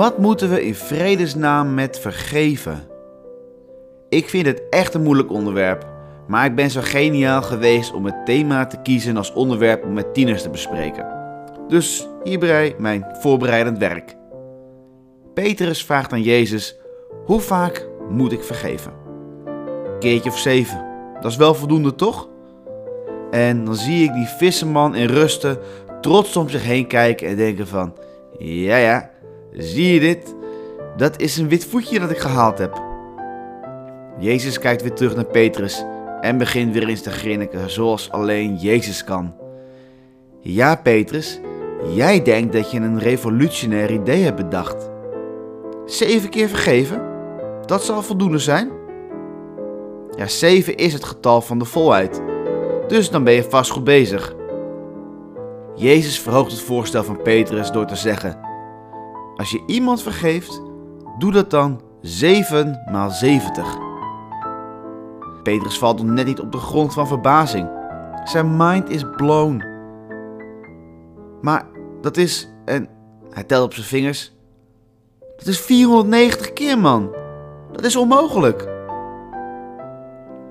Wat moeten we in vredesnaam met vergeven? Ik vind het echt een moeilijk onderwerp, maar ik ben zo geniaal geweest om het thema te kiezen als onderwerp om met tieners te bespreken. Dus hierbij mijn voorbereidend werk. Petrus vraagt aan Jezus: Hoe vaak moet ik vergeven? Keertje of zeven. Dat is wel voldoende, toch? En dan zie ik die visserman in rusten trots om zich heen kijken en denken van... Ja, ja, zie je dit? Dat is een wit voetje dat ik gehaald heb. Jezus kijkt weer terug naar Petrus en begint weer eens te grinniken zoals alleen Jezus kan. Ja, Petrus, jij denkt dat je een revolutionair idee hebt bedacht. Zeven keer vergeven? Dat zal voldoende zijn? Ja, zeven is het getal van de volheid. Dus dan ben je vast goed bezig. Jezus verhoogt het voorstel van Petrus door te zeggen: Als je iemand vergeeft, doe dat dan 7 maal 70. Petrus valt nog net niet op de grond van verbazing. Zijn mind is blown. Maar dat is, en hij telt op zijn vingers, dat is 490 keer, man. Dat is onmogelijk.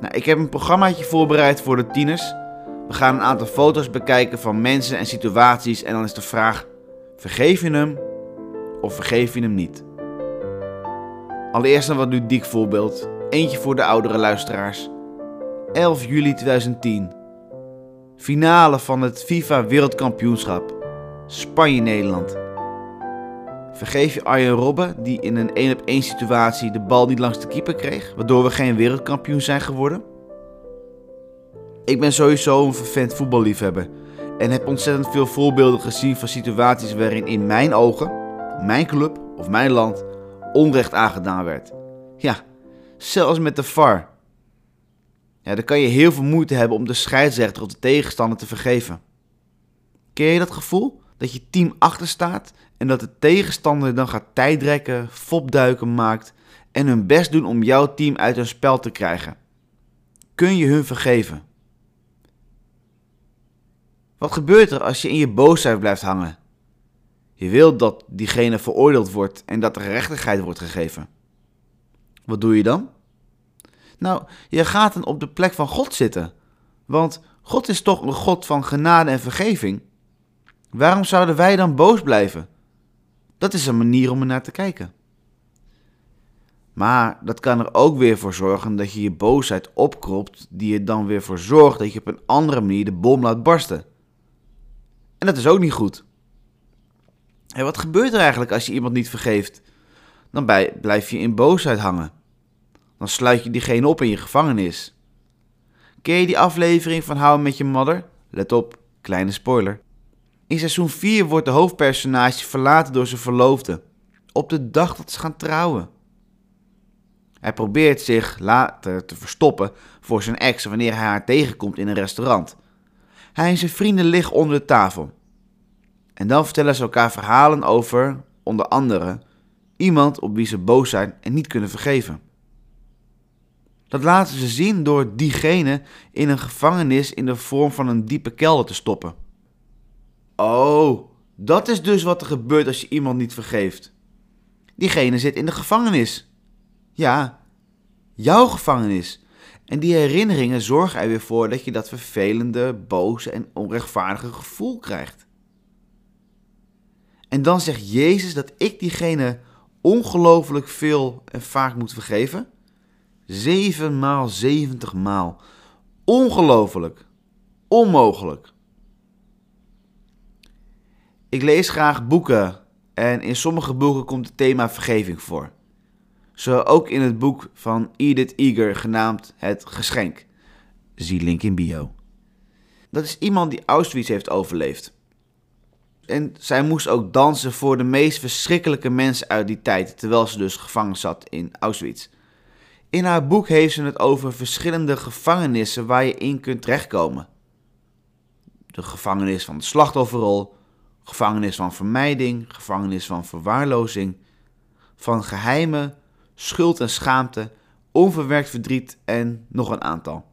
Nou, ik heb een programmaatje voorbereid voor de tieners. We gaan een aantal foto's bekijken van mensen en situaties en dan is de vraag: vergeef je hem of vergeef je hem niet? Allereerst een wat ludiek voorbeeld. Eentje voor de oudere luisteraars. 11 juli 2010. Finale van het FIFA Wereldkampioenschap. Spanje-Nederland. Vergeef je Arjen Robben, die in een 1 op 1 situatie de bal niet langs de keeper kreeg, waardoor we geen wereldkampioen zijn geworden? Ik ben sowieso een vervent voetballiefhebber en heb ontzettend veel voorbeelden gezien van situaties waarin in mijn ogen, mijn club of mijn land onrecht aangedaan werd. Ja, zelfs met de VAR. Ja, dan kan je heel veel moeite hebben om de scheidsrechter of de tegenstander te vergeven. Ken je dat gevoel? Dat je team achter staat en dat de tegenstander dan gaat tijdrekken, fopduiken maakt en hun best doen om jouw team uit hun spel te krijgen. Kun je hun vergeven? Wat gebeurt er als je in je boosheid blijft hangen? Je wilt dat diegene veroordeeld wordt en dat er gerechtigheid wordt gegeven. Wat doe je dan? Nou, je gaat dan op de plek van God zitten. Want God is toch een God van genade en vergeving. Waarom zouden wij dan boos blijven? Dat is een manier om er naar te kijken. Maar dat kan er ook weer voor zorgen dat je je boosheid opkropt, die er dan weer voor zorgt dat je op een andere manier de bom laat barsten. En dat is ook niet goed. En wat gebeurt er eigenlijk als je iemand niet vergeeft? Dan blijf je in boosheid hangen. Dan sluit je diegene op in je gevangenis. Ken je die aflevering van How met je Mother? Let op, kleine spoiler. In seizoen 4 wordt de hoofdpersonage verlaten door zijn verloofde. Op de dag dat ze gaan trouwen. Hij probeert zich later te verstoppen voor zijn ex wanneer hij haar tegenkomt in een restaurant. Hij en zijn vrienden liggen onder de tafel. En dan vertellen ze elkaar verhalen over, onder andere, iemand op wie ze boos zijn en niet kunnen vergeven. Dat laten ze zien door diegene in een gevangenis in de vorm van een diepe kelder te stoppen. Oh, dat is dus wat er gebeurt als je iemand niet vergeeft. Diegene zit in de gevangenis. Ja, jouw gevangenis. En die herinneringen zorgen er weer voor dat je dat vervelende, boze en onrechtvaardige gevoel krijgt. En dan zegt Jezus dat ik diegene ongelooflijk veel en vaak moet vergeven. Zeven maal zeventig maal. Ongelooflijk. Onmogelijk. Ik lees graag boeken en in sommige boeken komt het thema vergeving voor. Zo ook in het boek van Edith Eger genaamd Het Geschenk. Zie link in bio. Dat is iemand die Auschwitz heeft overleefd. En zij moest ook dansen voor de meest verschrikkelijke mensen uit die tijd, terwijl ze dus gevangen zat in Auschwitz. In haar boek heeft ze het over verschillende gevangenissen waar je in kunt terechtkomen. De gevangenis van de slachtofferrol, gevangenis van vermijding, gevangenis van verwaarlozing, van geheimen, schuld en schaamte, onverwerkt verdriet en nog een aantal.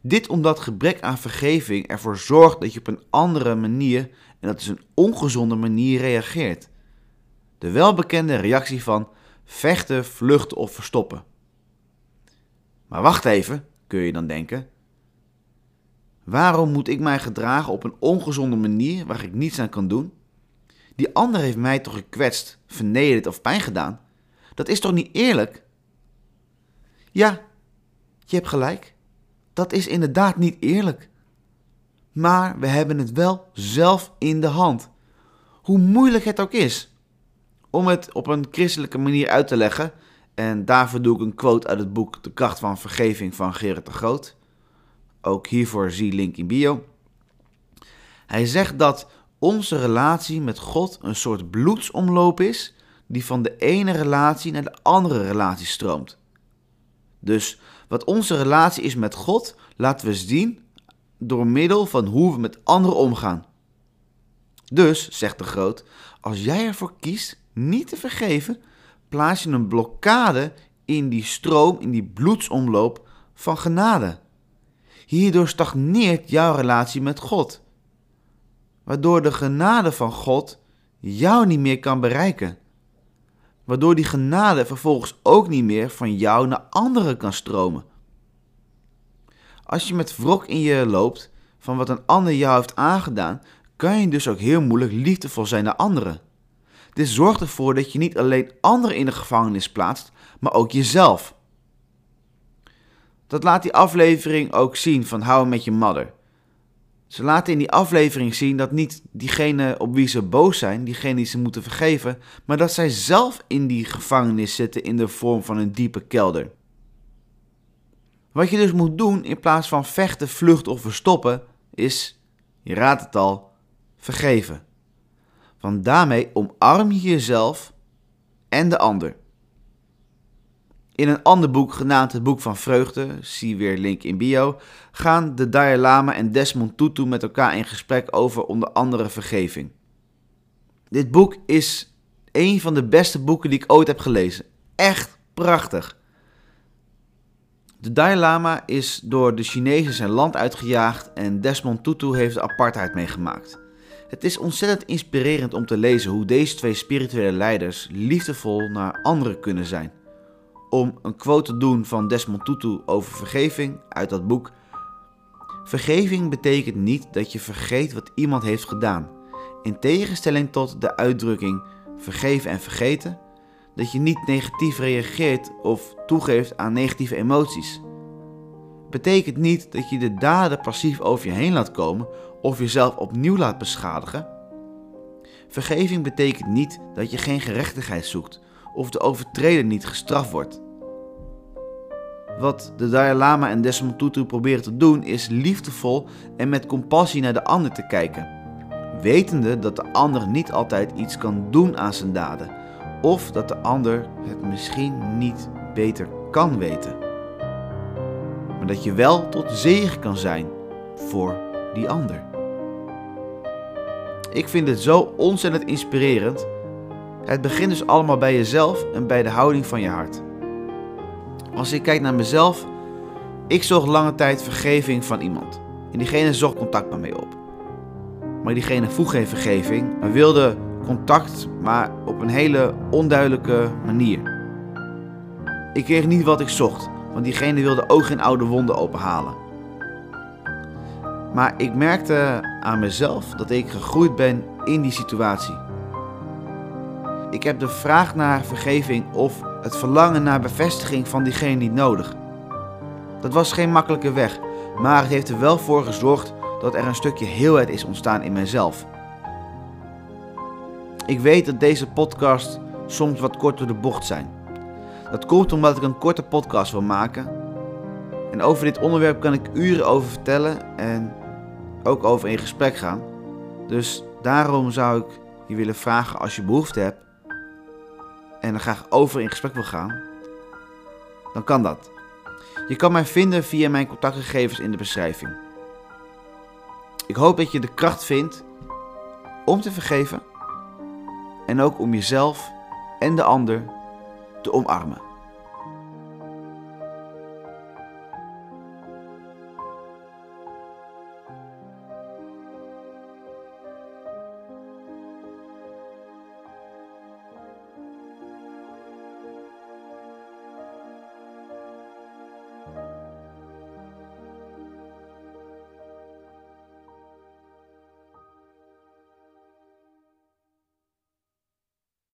Dit omdat gebrek aan vergeving ervoor zorgt dat je op een andere manier, en dat is een ongezonde manier, reageert. De welbekende reactie van vechten, vluchten of verstoppen. Maar wacht even, kun je dan denken. Waarom moet ik mij gedragen op een ongezonde manier waar ik niets aan kan doen? Die ander heeft mij toch gekwetst, vernederd of pijn gedaan? Dat is toch niet eerlijk? Ja, je hebt gelijk. Dat is inderdaad niet eerlijk. Maar we hebben het wel zelf in de hand. Hoe moeilijk het ook is. Om het op een christelijke manier uit te leggen, en daarvoor doe ik een quote uit het boek De kracht van vergeving van Gerrit de Groot. Ook hiervoor zie link in bio. Hij zegt dat onze relatie met God een soort bloedsomloop is die van de ene relatie naar de andere relatie stroomt. Dus wat onze relatie is met God, laten we zien door middel van hoe we met anderen omgaan. Dus, zegt de Groot, als jij ervoor kiest niet te vergeven, plaats je een blokkade in die stroom, in die bloedsomloop van genade. Hierdoor stagneert jouw relatie met God, waardoor de genade van God jou niet meer kan bereiken. Waardoor die genade vervolgens ook niet meer van jou naar anderen kan stromen. Als je met wrok in je loopt van wat een ander jou heeft aangedaan, kan je dus ook heel moeilijk liefdevol zijn naar anderen. Dit zorgt ervoor dat je niet alleen anderen in de gevangenis plaatst, maar ook jezelf. Dat laat die aflevering ook zien van How met je Mother. Ze laten in die aflevering zien dat niet diegene op wie ze boos zijn, diegene die ze moeten vergeven, maar dat zij zelf in die gevangenis zitten in de vorm van een diepe kelder. Wat je dus moet doen in plaats van vechten, vluchten of verstoppen, is, je raadt het al, vergeven. Want daarmee omarm je jezelf en de ander. In een ander boek, genaamd het Boek van Vreugde, zie weer link in bio, gaan de Dalai Lama en Desmond Tutu met elkaar in gesprek over onder andere vergeving. Dit boek is een van de beste boeken die ik ooit heb gelezen. Echt prachtig. De Dalai Lama is door de Chinezen zijn land uitgejaagd en Desmond Tutu heeft de apartheid meegemaakt. Het is ontzettend inspirerend om te lezen hoe deze twee spirituele leiders liefdevol naar anderen kunnen zijn. Om een quote te doen van Desmond Tutu over vergeving uit dat boek. Vergeving betekent niet dat je vergeet wat iemand heeft gedaan. In tegenstelling tot de uitdrukking vergeven en vergeten, dat je niet negatief reageert of toegeeft aan negatieve emoties. Betekent niet dat je de daden passief over je heen laat komen of jezelf opnieuw laat beschadigen. Vergeving betekent niet dat je geen gerechtigheid zoekt of de overtreder niet gestraft wordt. Wat de Dalai Lama en Desmond Tutu proberen te doen is liefdevol en met compassie naar de ander te kijken, wetende dat de ander niet altijd iets kan doen aan zijn daden of dat de ander het misschien niet beter kan weten. Maar dat je wel tot zegen kan zijn voor die ander. Ik vind het zo ontzettend inspirerend. Het begint dus allemaal bij jezelf en bij de houding van je hart. Als ik kijk naar mezelf, ik zocht lange tijd vergeving van iemand. En diegene zocht contact met mij op. Maar diegene vroeg geen vergeving, maar wilde contact, maar op een hele onduidelijke manier. Ik kreeg niet wat ik zocht, want diegene wilde ook geen oude wonden openhalen. Maar ik merkte aan mezelf dat ik gegroeid ben in die situatie. Ik heb de vraag naar vergeving of het verlangen naar bevestiging van diegene niet nodig. Dat was geen makkelijke weg, maar het heeft er wel voor gezorgd dat er een stukje heelheid is ontstaan in mezelf. Ik weet dat deze podcast soms wat kort door de bocht zijn. Dat komt omdat ik een korte podcast wil maken. En over dit onderwerp kan ik uren over vertellen en ook over in gesprek gaan. Dus daarom zou ik je willen vragen als je behoefte hebt en er graag over in gesprek wil gaan, dan kan dat. Je kan mij vinden via mijn contactgegevens in de beschrijving. Ik hoop dat je de kracht vindt om te vergeven en ook om jezelf en de ander te omarmen.